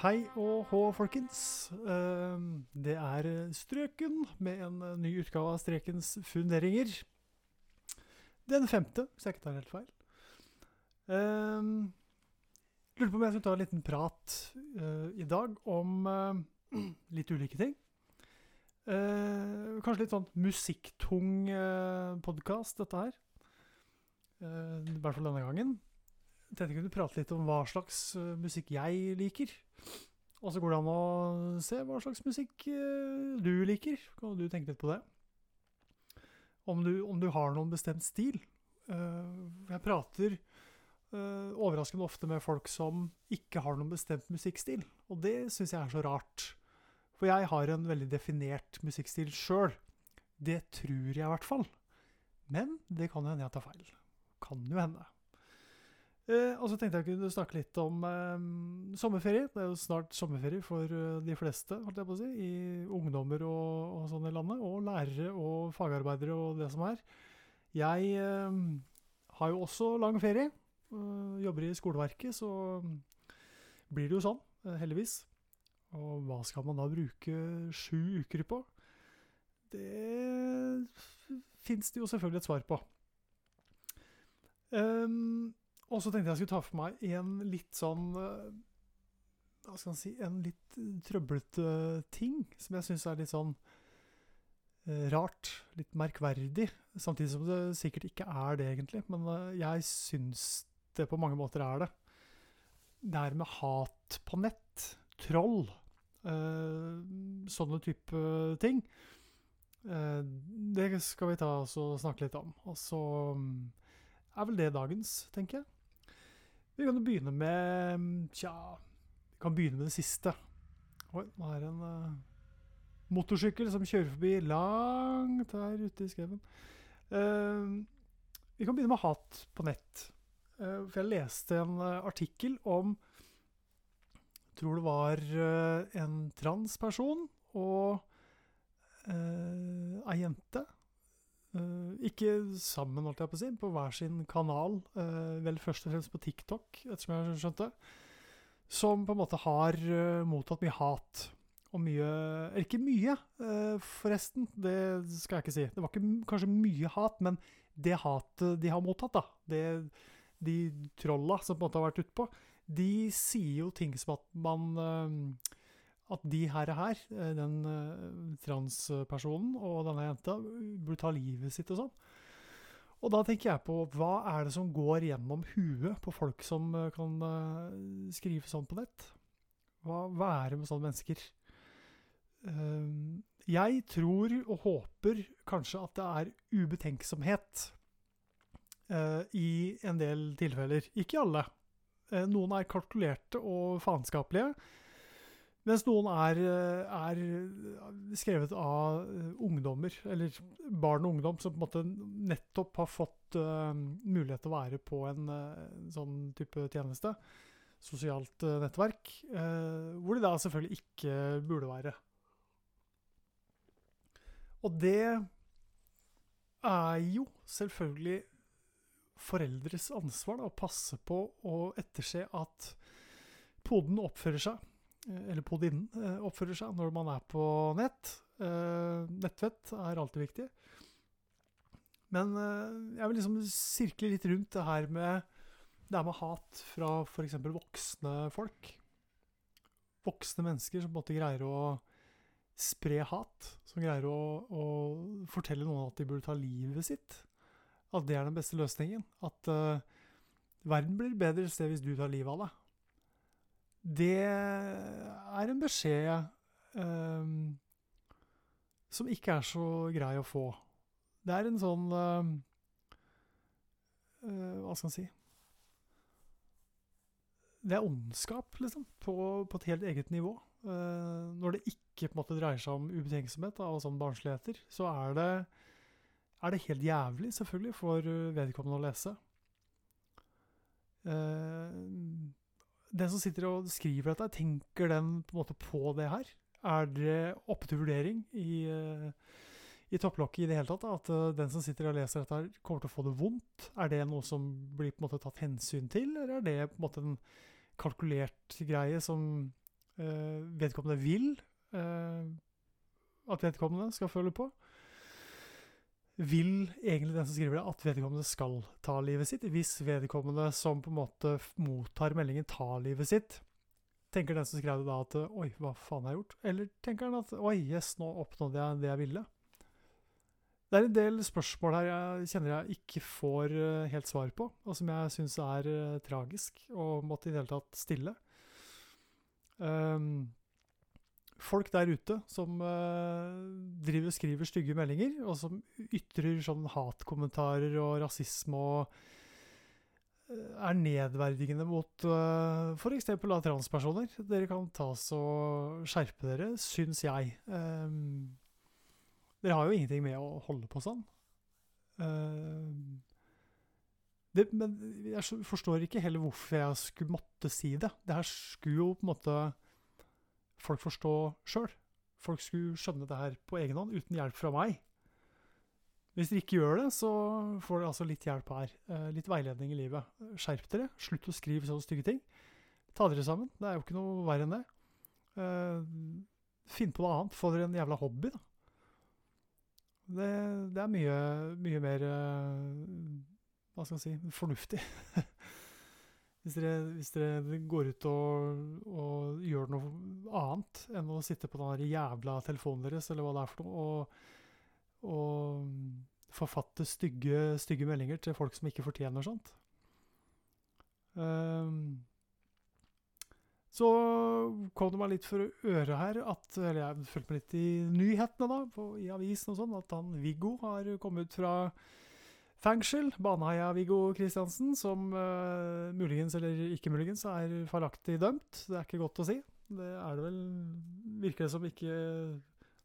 Hei og hå, folkens. Eh, Det er Strøken med en eh, ny utgave av Strekens funderinger. Den femte, hvis jeg ikke tar helt feil. Eh, Lurer på om jeg skulle ta en liten prat eh, i dag om eh, litt ulike ting. Eh, kanskje litt sånn musikktung podkast, dette her. Eh, I hvert fall denne gangen. Tenkte jeg kunne prate litt om hva slags eh, musikk jeg liker. Og så går det an å se hva slags musikk eh, du liker. Kan du tenke litt på det? Om du, om du har noen bestemt stil. Eh, jeg prater overraskende ofte med folk som ikke har noen bestemt musikkstil. Og det syns jeg er så rart. For jeg har en veldig definert musikkstil sjøl. Det tror jeg i hvert fall. Men det kan jo hende jeg tar feil. Kan jo hende. Eh, og så tenkte jeg kunne snakke litt om eh, sommerferie. Det er jo snart sommerferie for eh, de fleste, holdt jeg på å si. I ungdommer og, og sånn i landet. Og lærere og fagarbeidere og det som er. Jeg eh, har jo også lang ferie. eh, jobber i skoleverket, så blir det jo sånn, eh, heldigvis. Og hva skal man da bruke sju uker på? Det fins det jo selvfølgelig et svar på. Um, og så tenkte jeg jeg skulle ta for meg en litt sånn eh, Hva skal man si En litt trøblete ting som jeg syns er litt sånn eh, rart. Litt merkverdig. Samtidig som det sikkert ikke er det, egentlig. Men eh, jeg syns det på mange måter er det. Det her med hat på nett. Troll. sånne type ting. Det skal vi ta og snakke litt om. Og så mm, er vel det dagens, tenker jeg. Vi kan jo begynne med Tja, vi kan begynne med det siste. Oi, nå er det en uh, motorsykkel som kjører forbi langt her ute i skauen. Uh, vi kan begynne med hat på nett. Uh, for jeg leste en eh, artikkel om Tror det var eh, en transperson og uh, ei jente. Eh, ikke sammen, holdt jeg på å si, på hver sin kanal. eh, vel først og fremst på TikTok, ettersom jeg skjønte. Som på en måte har eh, mottatt mye hat. Og mye Eller ikke mye, forresten. Det skal jeg ikke si. Det var ikke kanskje mye hat, men det hatet de har mottatt, da, det, de trolla som på en måte har vært utpå, de sier jo ting som at man At de her, her eh, den eh, transpersonen og denne jenta, burde ta livet sitt og sånn. Og da tenker jeg på hva er det som går gjennom huet på folk som eh, kan skrive sånn på nett? Hva, hva er det med sånne mennesker? Eh, jeg tror og håper kanskje at det er ubetenksomhet i en del tilfeller. Ikke alle. Noen er kalkulerte og faenskapelige. Mens noen er, eh, er skrevet av eh, ungdommer, eller barn og ungdom, som på en måte nettopp har fått uh, mulighet til å være på en uh, sånn type tjeneste, sosialt uh, nettverk, hvor de da selvfølgelig ikke burde være. Og det er jo selvfølgelig foreldres ansvar da, å passe på og etterse at poden oppfører seg, eller podinnen eh, oppfører seg når man er på nett. Eh, Nettvett er alltid viktig. Men eh, jeg vil liksom sirkle litt rundt det her med det her med hat fra f.eks. voksne folk. Voksne mennesker som på en måte greier å spre hat. Som greier å, å fortelle noen at de burde ta livet sitt. At det er den beste løsningen. At uh, verden blir et bedre sted hvis du tar livet av deg. Det er en beskjed eh, som ikke er så grei å få. Det er en sånn eh, eh, Hva skal man si Det er ondskap, liksom, på, på et helt eget nivå. Eh, når det ikke på en måte dreier seg om ubetenksomhet da, og sånn barnsligheter, så er det, er det helt jævlig, selvfølgelig, for vedkommende å lese. Eh, den som sitter og skriver dette, tenker den på en måte på det her? Er det oppe til vurdering i, eh, i topplokket i det hele tatt? At eh, den som sitter og leser dette, her kommer til å få det vondt? Er det noe som blir på en måte tatt hensyn til, eller er det på en måte en kalkulert greie som eh, vedkommende vil at vedkommende skal føle på. Vil egentlig den som skriver det, at vedkommende skal ta livet sitt? Hvis vedkommende som på en måte mottar meldingen, tar livet sitt, tenker den som skrev det da at oi, hva faen har jeg gjort? Eller tenker han at oi, yes, nå oppnådde jeg det jeg ville? Det er en del spørsmål her jeg kjenner jeg ikke får uh, helt svar på, og som jeg syns er uh, tragisk, og måtte i det hele tatt stille. Um, folk der ute som uh, driver og skriver stygge meldinger, og som ytrer sånn hatkommentarer og rasisme og er nedverdigende mot uh, f.eks. transpersoner. Dere kan ta og skjerpe dere, syns jeg. Um, dere har jo ingenting med å holde på sånn. Uh, det, men jeg forstår ikke heller hvorfor jeg skulle måtte si det. Det her skulle jo på en måte folk forstå sjøl. Folk skulle skjønne det her på egen hånd, uten hjelp fra meg. Hvis dere ikke gjør det, så får dere altså litt hjelp her. Uh, litt veiledning i livet. Skjerp dere. Slutt å skrive sånne stygge ting. Ta dere sammen. Det er jo ikke noe verre enn det. Uh, finn på noe annet. Få dere en jævla hobby, da. Det, det er mye, mye mer uh, Hva skal jeg si fornuftig. hvis, dere, hvis, dere, går ut og, og, gjør noe annet enn å sitte på den jævla telefonen deres, eller hva det er for noe, og, og forfatte stygge, stygge, meldinger til folk som ikke fortjener sånt. Um, så kom det meg litt for øret her at Eller jeg fulgte med litt i nyhetene, da, på, i avisen og sånn, at han Viggo har kommet ut fra fengsel. Baneheia-Viggo Kristiansen, som uh, muligens eller ikke muligens er feilaktig dømt. Det er ikke godt å si. Det er det vel Virker det som ikke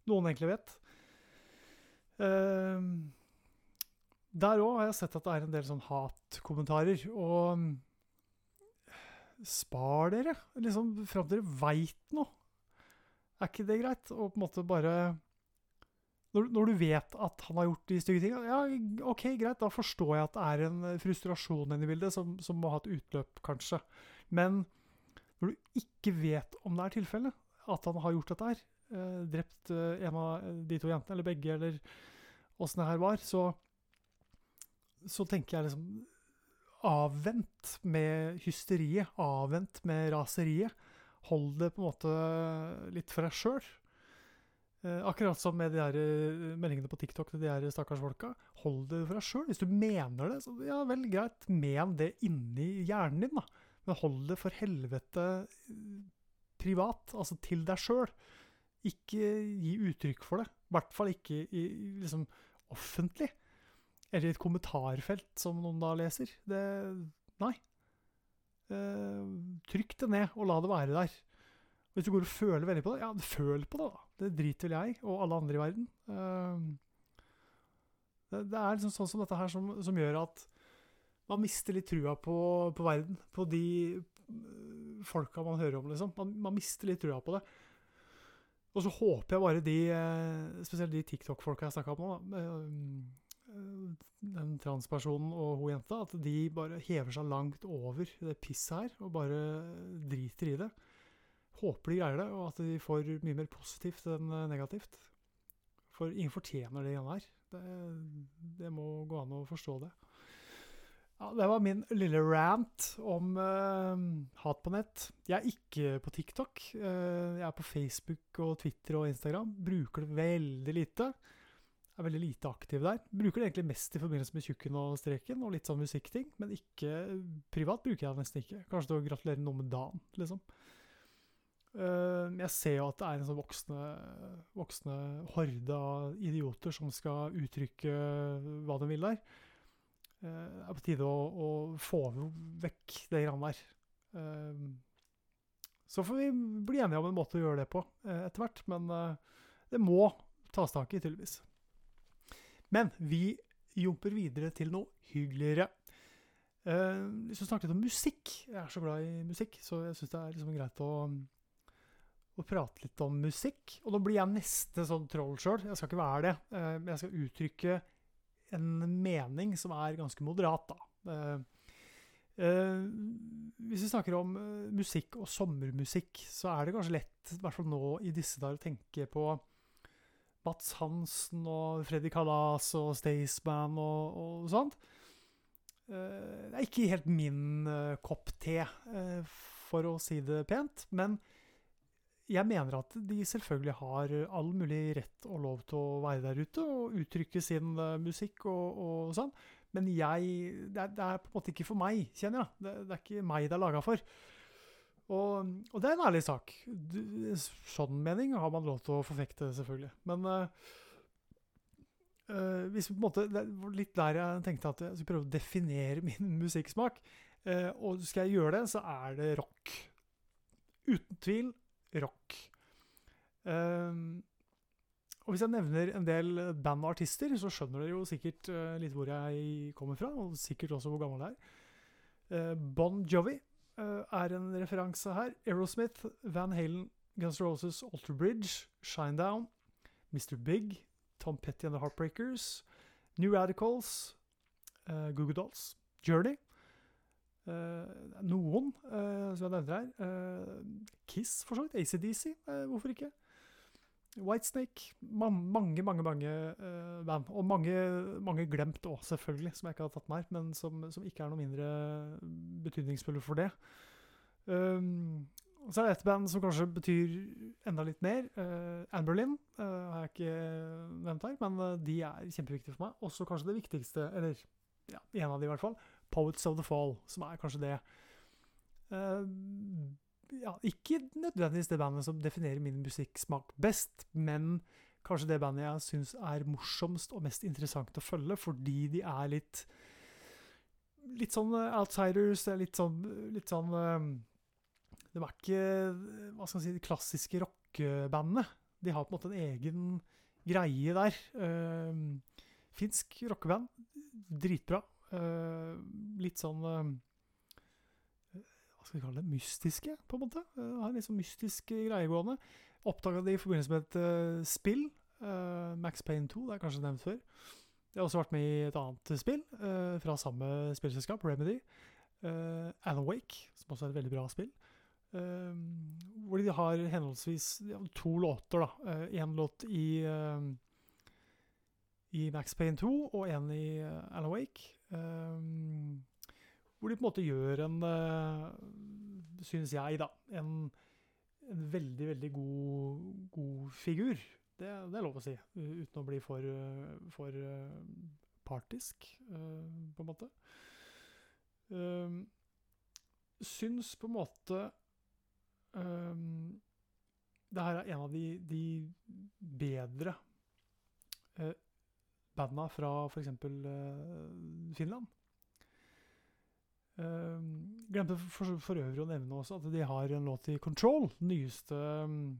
noen egentlig vet. Uh, der òg har jeg sett at det er en del sånn hatkommentarer. Og spar dere liksom fram til dere veit noe. Er ikke det greit? Og på en måte bare når, når, du vet at han har gjort de stygge tingene, ja, OK, greit, da forstår jeg at det er en frustrasjon inne i bildet som, som, må ha et utløp, kanskje. Men når du ikke vet om det er tilfellet, at han har gjort dette her, eh, drept eh, en av de to jentene, eller begge, eller åssen det her var, så, så tenker jeg liksom avvent med hysteriet, avvent med raseriet. Hold det på en måte litt for deg sjøl. Eh, akkurat som med de der eh, meldingene på TikTok til de her stakkars folka. Hold det for deg sjøl. Hvis du mener det, så ja vel, greit, men det inni hjernen din, da. Men hold det for helvete eh, privat, altså til deg sjøl. Ikke gi uttrykk for det. I hvert fall ikke i, liksom offentlig. Eller i et kommentarfelt som noen da leser. Det Nei. Eh, trykk det ned, og la det være der. Hvis du går og føler veldig på det, ja, føl på det, da. Det driter vel jeg og alle andre i verden. Eh, det, det, er liksom sånn som dette her som, som, gjør at man mister litt trua på, på verden. På de eh, folka man hører om, liksom. Man, man mister litt trua på det. Og så håper jeg bare de, eh, spesielt de TikTok-folka jeg snakka om nå, den transpersonen og hun jenta, at de bare hever seg langt over det pisset her og bare driter i det. Håper de greier det, og at de får mye mer positivt enn negativt. For ingen fortjener det igjen her. Det, det, må gå an å forstå det. Ja, det var min lille rant om uh, hat på nett. Jeg er ikke på TikTok. Uh, jeg er på Facebook og Twitter og Instagram. Bruker det veldig lite er veldig lite aktiv der. Bruker det egentlig mest i forbindelse med tjukken og streken og litt sånn musikkting, men ikke privat bruker jeg det nesten ikke. Kanskje til å gratulere noe med dagen, liksom. Uh, jeg ser jo at det er en sånn voksne, voksne horde av idioter som skal uttrykke hva de vil der. Uh, det er på tide å, å få vekk det greiene der. Uh, så får vi bli enige om en måte å gjøre det på etter hvert, men det må tas tak i, tydeligvis. Men vi jumper videre til noe hyggeligere. Hvis vi snakker litt om musikk Jeg er så glad i musikk, så jeg syns det er liksom greit å, å, prate litt om musikk. Og nå blir jeg neste sånn troll sjøl. Jeg skal ikke være det. Men jeg skal uttrykke en mening som er ganske moderat, da. Uh, Eh, hvis vi snakker om eh, musikk og sommermusikk, så er det kanskje lett, i hvert fall nå i disse dager, å tenke på Mats Hansen og Freddy Kalas og Staysman og, og sånt. Eh, det er ikke helt min eh, kopp te, eh, for å si det pent. Men jeg mener at de selvfølgelig har all mulig rett og lov til å være der ute og uttrykke sin musikk og, og sånn. Men jeg det er, det er, på en måte ikke for meg, kjenner jeg. Det, det er ikke meg det er laga for. Og, og, det er en ærlig sak. Du, sånn mening har man lov til å forfekte, selvfølgelig. Men uh, uh, hvis vi på en måte, det var litt der jeg tenkte at jeg skulle prøve å definere min musikksmak. Uh, og skal jeg gjøre det, så er det rock. Uten tvil rock. Uh, og hvis jeg nevner en del band og artister, så skjønner dere jo sikkert uh, litt hvor jeg kommer fra, og sikkert også hvor gammel jeg er. Uh, bon Jovi uh, er en referanse her. Aerosmith, Van Halen, Guns Roses, Alter Bridge, Shinedown, Mr. Big, Tom Petty and The Heartbreakers, New Radicals, uh, Google Dolls, Journey. Noen som jeg nevner her. Kiss, for så vidt. ACDC, hvorfor ikke? Whitesnake. mange, mange mange uh, band. Og mange, mange glemt òg, selvfølgelig, som jeg ikke har tatt med her. Men som, som ikke er noe mindre betydningsfulle for det. Um, så er det et band som kanskje betyr enda litt mer. Uh, Anne Berlin uh, har jeg ikke nevnt her, men uh, de er kjempeviktige for meg. Også kanskje det viktigste, eller ja, en av de i hvert fall, Poets of the Fall, som er kanskje det uh, ja, ikke nødvendigvis det bandet som definerer min musikksmak best, men kanskje det bandet jeg syns er morsomst og mest interessant å følge, fordi de er litt Litt sånn eh, outsiders, litt sånn, litt sånn eh, De er ikke hva skal man si, de klassiske rockebandene. De har på en måte en egen greie der. Finsk rockeband. Dritbra. Uh, litt sånn uh, hva skal vi kalle det, mystiske, på en måte. Uh, har en litt sånn mystisk greie gående. Oppdaga det i forbindelse med et uh, spill. Uh, Max Payne 2, det er kanskje nevnt før. Jeg har også vært med i et annet spill uh, fra samme spillselskap, Remedy. Uh, Alan som også er et veldig bra spill. hvor de har henholdsvis ja, to låter, da. Én låt i i Max Payne 2 og en i Alan Wake. Um, hvor de på en måte gjør en, uh, synes jeg, da, en, en veldig, veldig god, god figur. Det, det, er lov å si, uten å bli for, for uh, partisk, uh, på en måte. Um, syns på en måte um, Det her er en av de, de bedre uh, banda fra f.eks. Uh, Finland. Uh, glemte for, for, øvrig å nevne også at de har en låt i Control, nyeste um,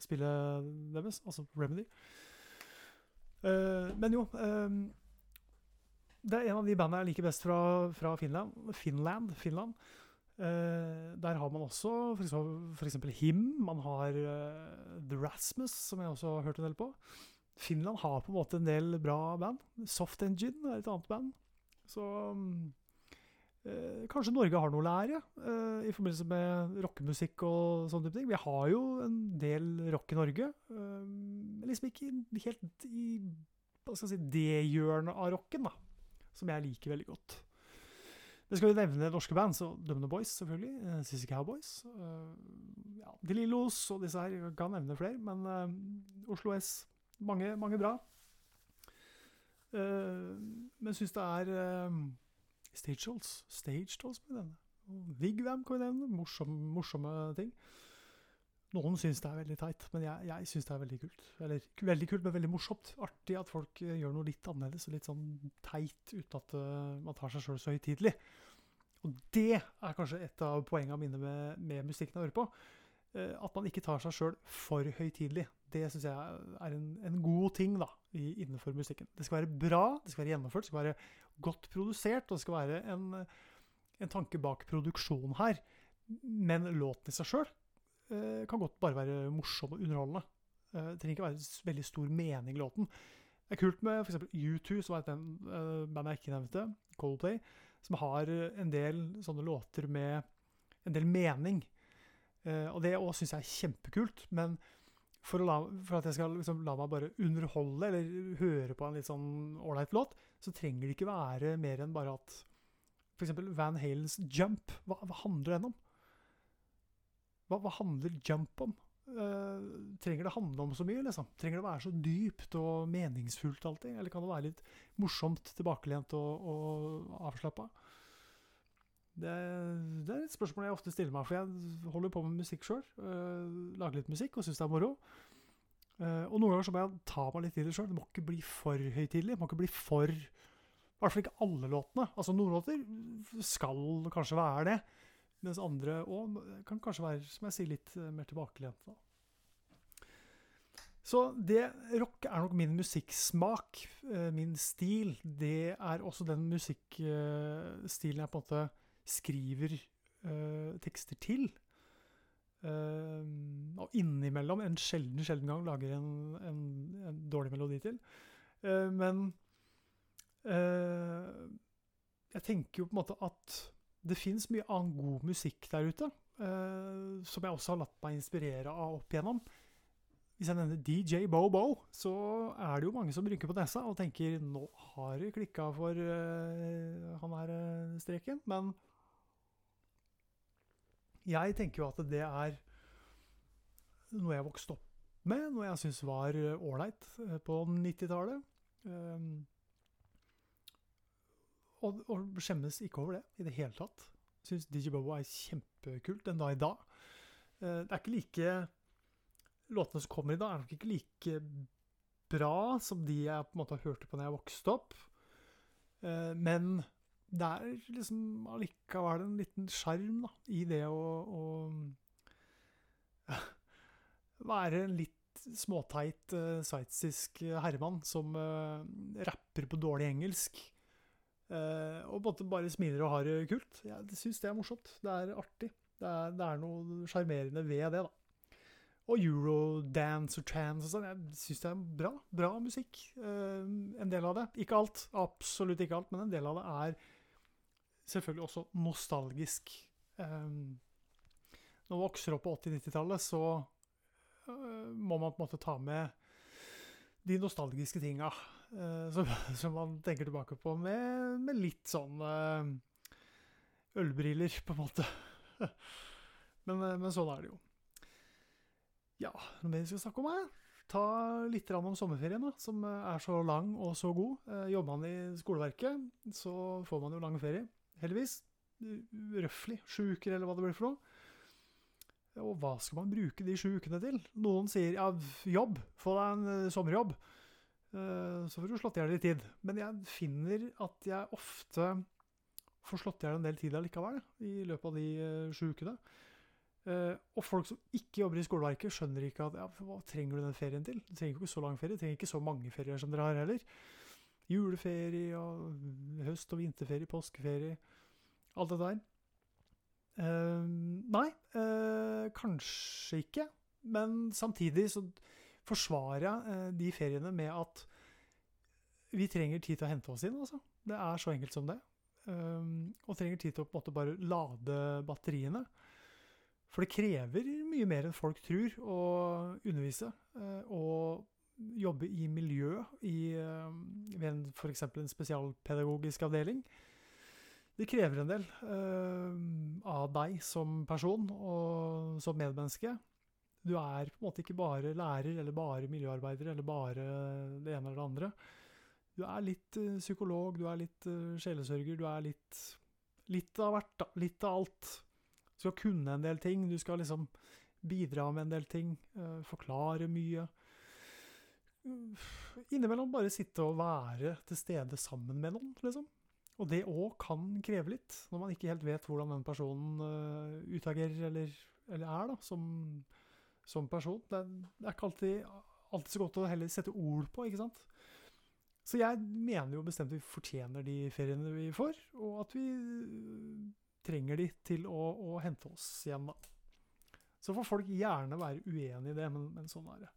spillet deres, altså Remedy. Uh, men jo um, Det er en av de bandene jeg liker best fra, fra Finland. Finland, Finland. Uh, der har man også f.eks. Him. Man har The Rasmus, som jeg også har hørt en del på. Finland har på en måte en del bra band. Soft Engine er et annet band. Så Eh, kanskje Norge har noe å lære eh, i forbindelse med rockemusikk og sånne type ting. Vi har jo en del rock i Norge, eh, men liksom ikke helt i hva skal jeg si, det hjørnet av rocken, da, som jeg liker veldig godt. Det skal vi nevne norske band, så Dumne Boys, selvfølgelig. Uh, Sissy Cowboys. Uh, ja, De Lillos og disse her. Jeg kan nevne flere, men uh, Oslo S. Mange, mange bra. Uh, men syns det er Stage Dolls. Stage Dolls med denne. Vigvam kan vi nevne. Morsomme, morsomme ting. Noen syns det er veldig teit, men jeg, jeg syns det er veldig kult. Eller veldig kult, men veldig morsomt. Artig at folk uh, gjør noe litt annerledes og litt sånn teit uten at uh, man tar seg sjøl så høytidelig. Og det er kanskje et av poengene mine med, med musikken jeg hører på. Uh, at man ikke tar seg sjøl for høytidelig. Det syns jeg er en, en, god ting da, innenfor musikken. Det skal være bra, det skal være gjennomført, det skal være godt produsert, og det skal være en, en tanke bak produksjonen her. Men låten i seg sjøl eh, kan godt bare være morsom og underholdende. Eh, det trenger ikke være veldig stor mening i låten. Det er kult med f.eks. U2, som er et uh, band jeg ikke nevnte, Coldplay, som har en del sånne låter med en del mening. Eh, og det òg syns jeg er kjempekult. Men for, la, for at jeg skal liksom la meg bare underholde eller høre på en litt sånn ålreit låt, så trenger det ikke være mer enn bare at f.eks. Van Halens 'Jump'. Hva, hva handler den om? Hva, hva handler 'Jump' om? Uh, trenger det handle om så mye? liksom? Trenger det være så dypt og meningsfullt alltid? Eller kan det være litt morsomt, tilbakelent og, og avslappa? Det, det, er et spørsmål jeg ofte stiller meg, for jeg holder på med musikk sjøl. Eh, lager litt musikk og syns det er moro. Uh, og noen ganger så må jeg ta meg litt i det sjøl. Det må ikke bli for høytidelig. Må ikke bli for I hvert fall ikke alle låtene. Altså Noen låter skal kanskje være det, mens andre òg kan kanskje være, som jeg sier, litt uh, mer tilbakelente. Så det rock er nok min musikksmak, min stil. Det er også den musikkstilen jeg på en måte skriver uh, tekster til. Uh, og innimellom, en sjelden, sjelden gang, lager en, en, en dårlig melodi til. Uh, men jeg tenker jo på en måte at det fins mye annen god musikk der ute, som jeg også har latt meg inspirere av opp igjennom. Hvis jeg nevner DJ Bo-Bo, så er det jo mange som rynker på nesa og tenker nå har det klikka for han her streken. Men jeg tenker jo at det er noe jeg vokste opp med, noe jeg syns var ålreit eh, på 90-tallet. Um, og, og, skjemmes ikke over det i det hele tatt. Syns Digibobo Bobo er kjempekult den dag i dag. Uh, det er ikke like Låtene som kommer i dag, er nok ikke like bra som de jeg på en måte hørte på da jeg vokste opp. Men det er liksom allikevel en liten sjarm i det å, å være en litt småteit uh, sveitsisk herremann som uh, rapper på dårlig engelsk. Uh, og på bare smiler og har det kult. Jeg syns det er morsomt. Det er artig. Det er, det er noe sjarmerende ved det, da. Og eurodance og trance og sånn. Jeg syns det er bra. Bra musikk. Uh, en del av det. Ikke alt. Absolutt ikke alt, men en del av det er selvfølgelig også nostalgisk. Um, når man vokser opp på 80-90-tallet, så uh, må man på en måte ta med de nostalgiske tinga uh, som, som, man tenker tilbake på med, med litt sånn uh, ølbriller, på en måte. men, men, sånn er det jo. Ja, noe mer vi skal snakke om her? Ta litt om sommerferien, da, som er så lang og så god. jobber man i skoleverket, så får man jo lang ferie heldigvis. Røftlig sju uker, eller hva det blir for noe. Og hva skal man bruke de sju ukene til? Noen sier ja, jobb, få deg en uh, sommerjobb. Uh, så får du slått i hjel litt tid. Men jeg finner at jeg ofte får slått i hjel en del tid allikevel, i løpet av de uh, sju ukene. Og folk som ikke jobber i skoleverket, skjønner ikke at ja, hva trenger du den ferien til? Du trenger ikke så lang ferie, du trenger ikke så mange ferier som dere har heller. Juleferie og høst- og vinterferie, påskeferie, alt det der. Uh, nei, uh, kanskje ikke. Men samtidig så forsvarer jeg uh, de feriene med at vi trenger tid til å hente oss inn, altså. Det er så enkelt som det. Og trenger tid til å på en måte bare lade batteriene. For det krever mye mer enn folk tror å undervise. og jobbe i miljø i, eh, ved f.eks. en spesialpedagogisk avdeling. Det krever en del uh, av deg som person og som medmenneske. Du er på en måte ikke bare lærer eller bare miljøarbeider eller bare det ene eller det andre. Du er litt uh, psykolog, du er litt sjelesørger, du er litt, litt av hvert. Litt av alt. Du skal kunne en del ting, du skal liksom bidra med en del ting, forklare mye innimellom bare sitte og være til stede sammen med noen, liksom. Og det òg kan kreve litt, når man ikke helt vet hvordan den personen uh, utagerer eller, eller, er da, som, som person. Det er, det er, ikke alltid, alltid så godt å heller sette ord på, ikke sant. Så jeg mener jo bestemt vi fortjener de feriene vi får, og at vi uh, trenger de til å, å, hente oss igjen, da. Så får folk gjerne være uenig i det, men, men sånn er det.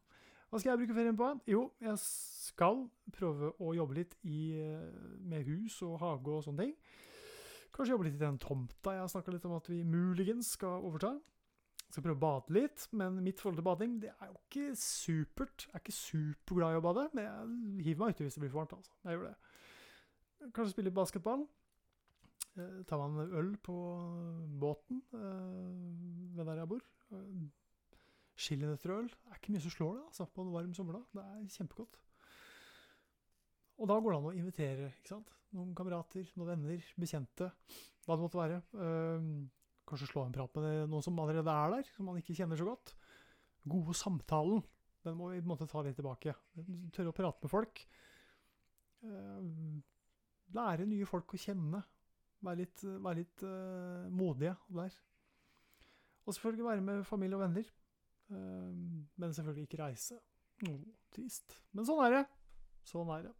Hva skal jeg bruke ferien på? Jo, jeg skal prøve å jobbe litt i, eh, med hus og hage og sånne ting. Kanskje jobbe litt i den tomta jeg har snakka litt om at vi muligens skal overta. Skal prøve å bade litt, men mitt forhold til bading det er jo ikke supert. Jeg er ikke superglad i å bade, men jeg hiver meg uti hvis det blir for varmt. altså. Jeg gjør det. Kanskje spille basketball. Eh, ta meg en øl på båten eh, ved der jeg bor. Chilinøtterøl. Er ikke mye som slår det altså, på en varm sommerdag. Det er kjempegodt. Og da går det an å invitere ikke sant? noen kamerater, noen venner, bekjente, hva det måtte være. Uh, kanskje slå en prat med noen som allerede er der, som man ikke kjenner så godt. Gode samtalen, den må vi på en måte ta litt tilbake. Tørre å prate med folk. Uh, lære nye folk å kjenne. Være litt, være litt uh, modige der. Og selvfølgelig være med familie og venner. Uh, men selvfølgelig ikke reise. Oh, trist. Men sånn er det. Sånn er det.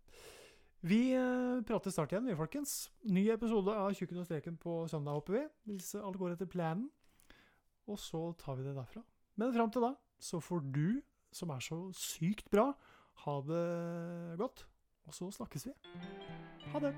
Vi uh, prater snart igjen, vi, folkens. Ny episode av Tjukken og streken på søndag, håper vi. Hvis alt går etter planen. Og så tar vi det derfra. Men fram til da så får du, som er så sykt bra, ha det godt. Og så snakkes vi. Ha det.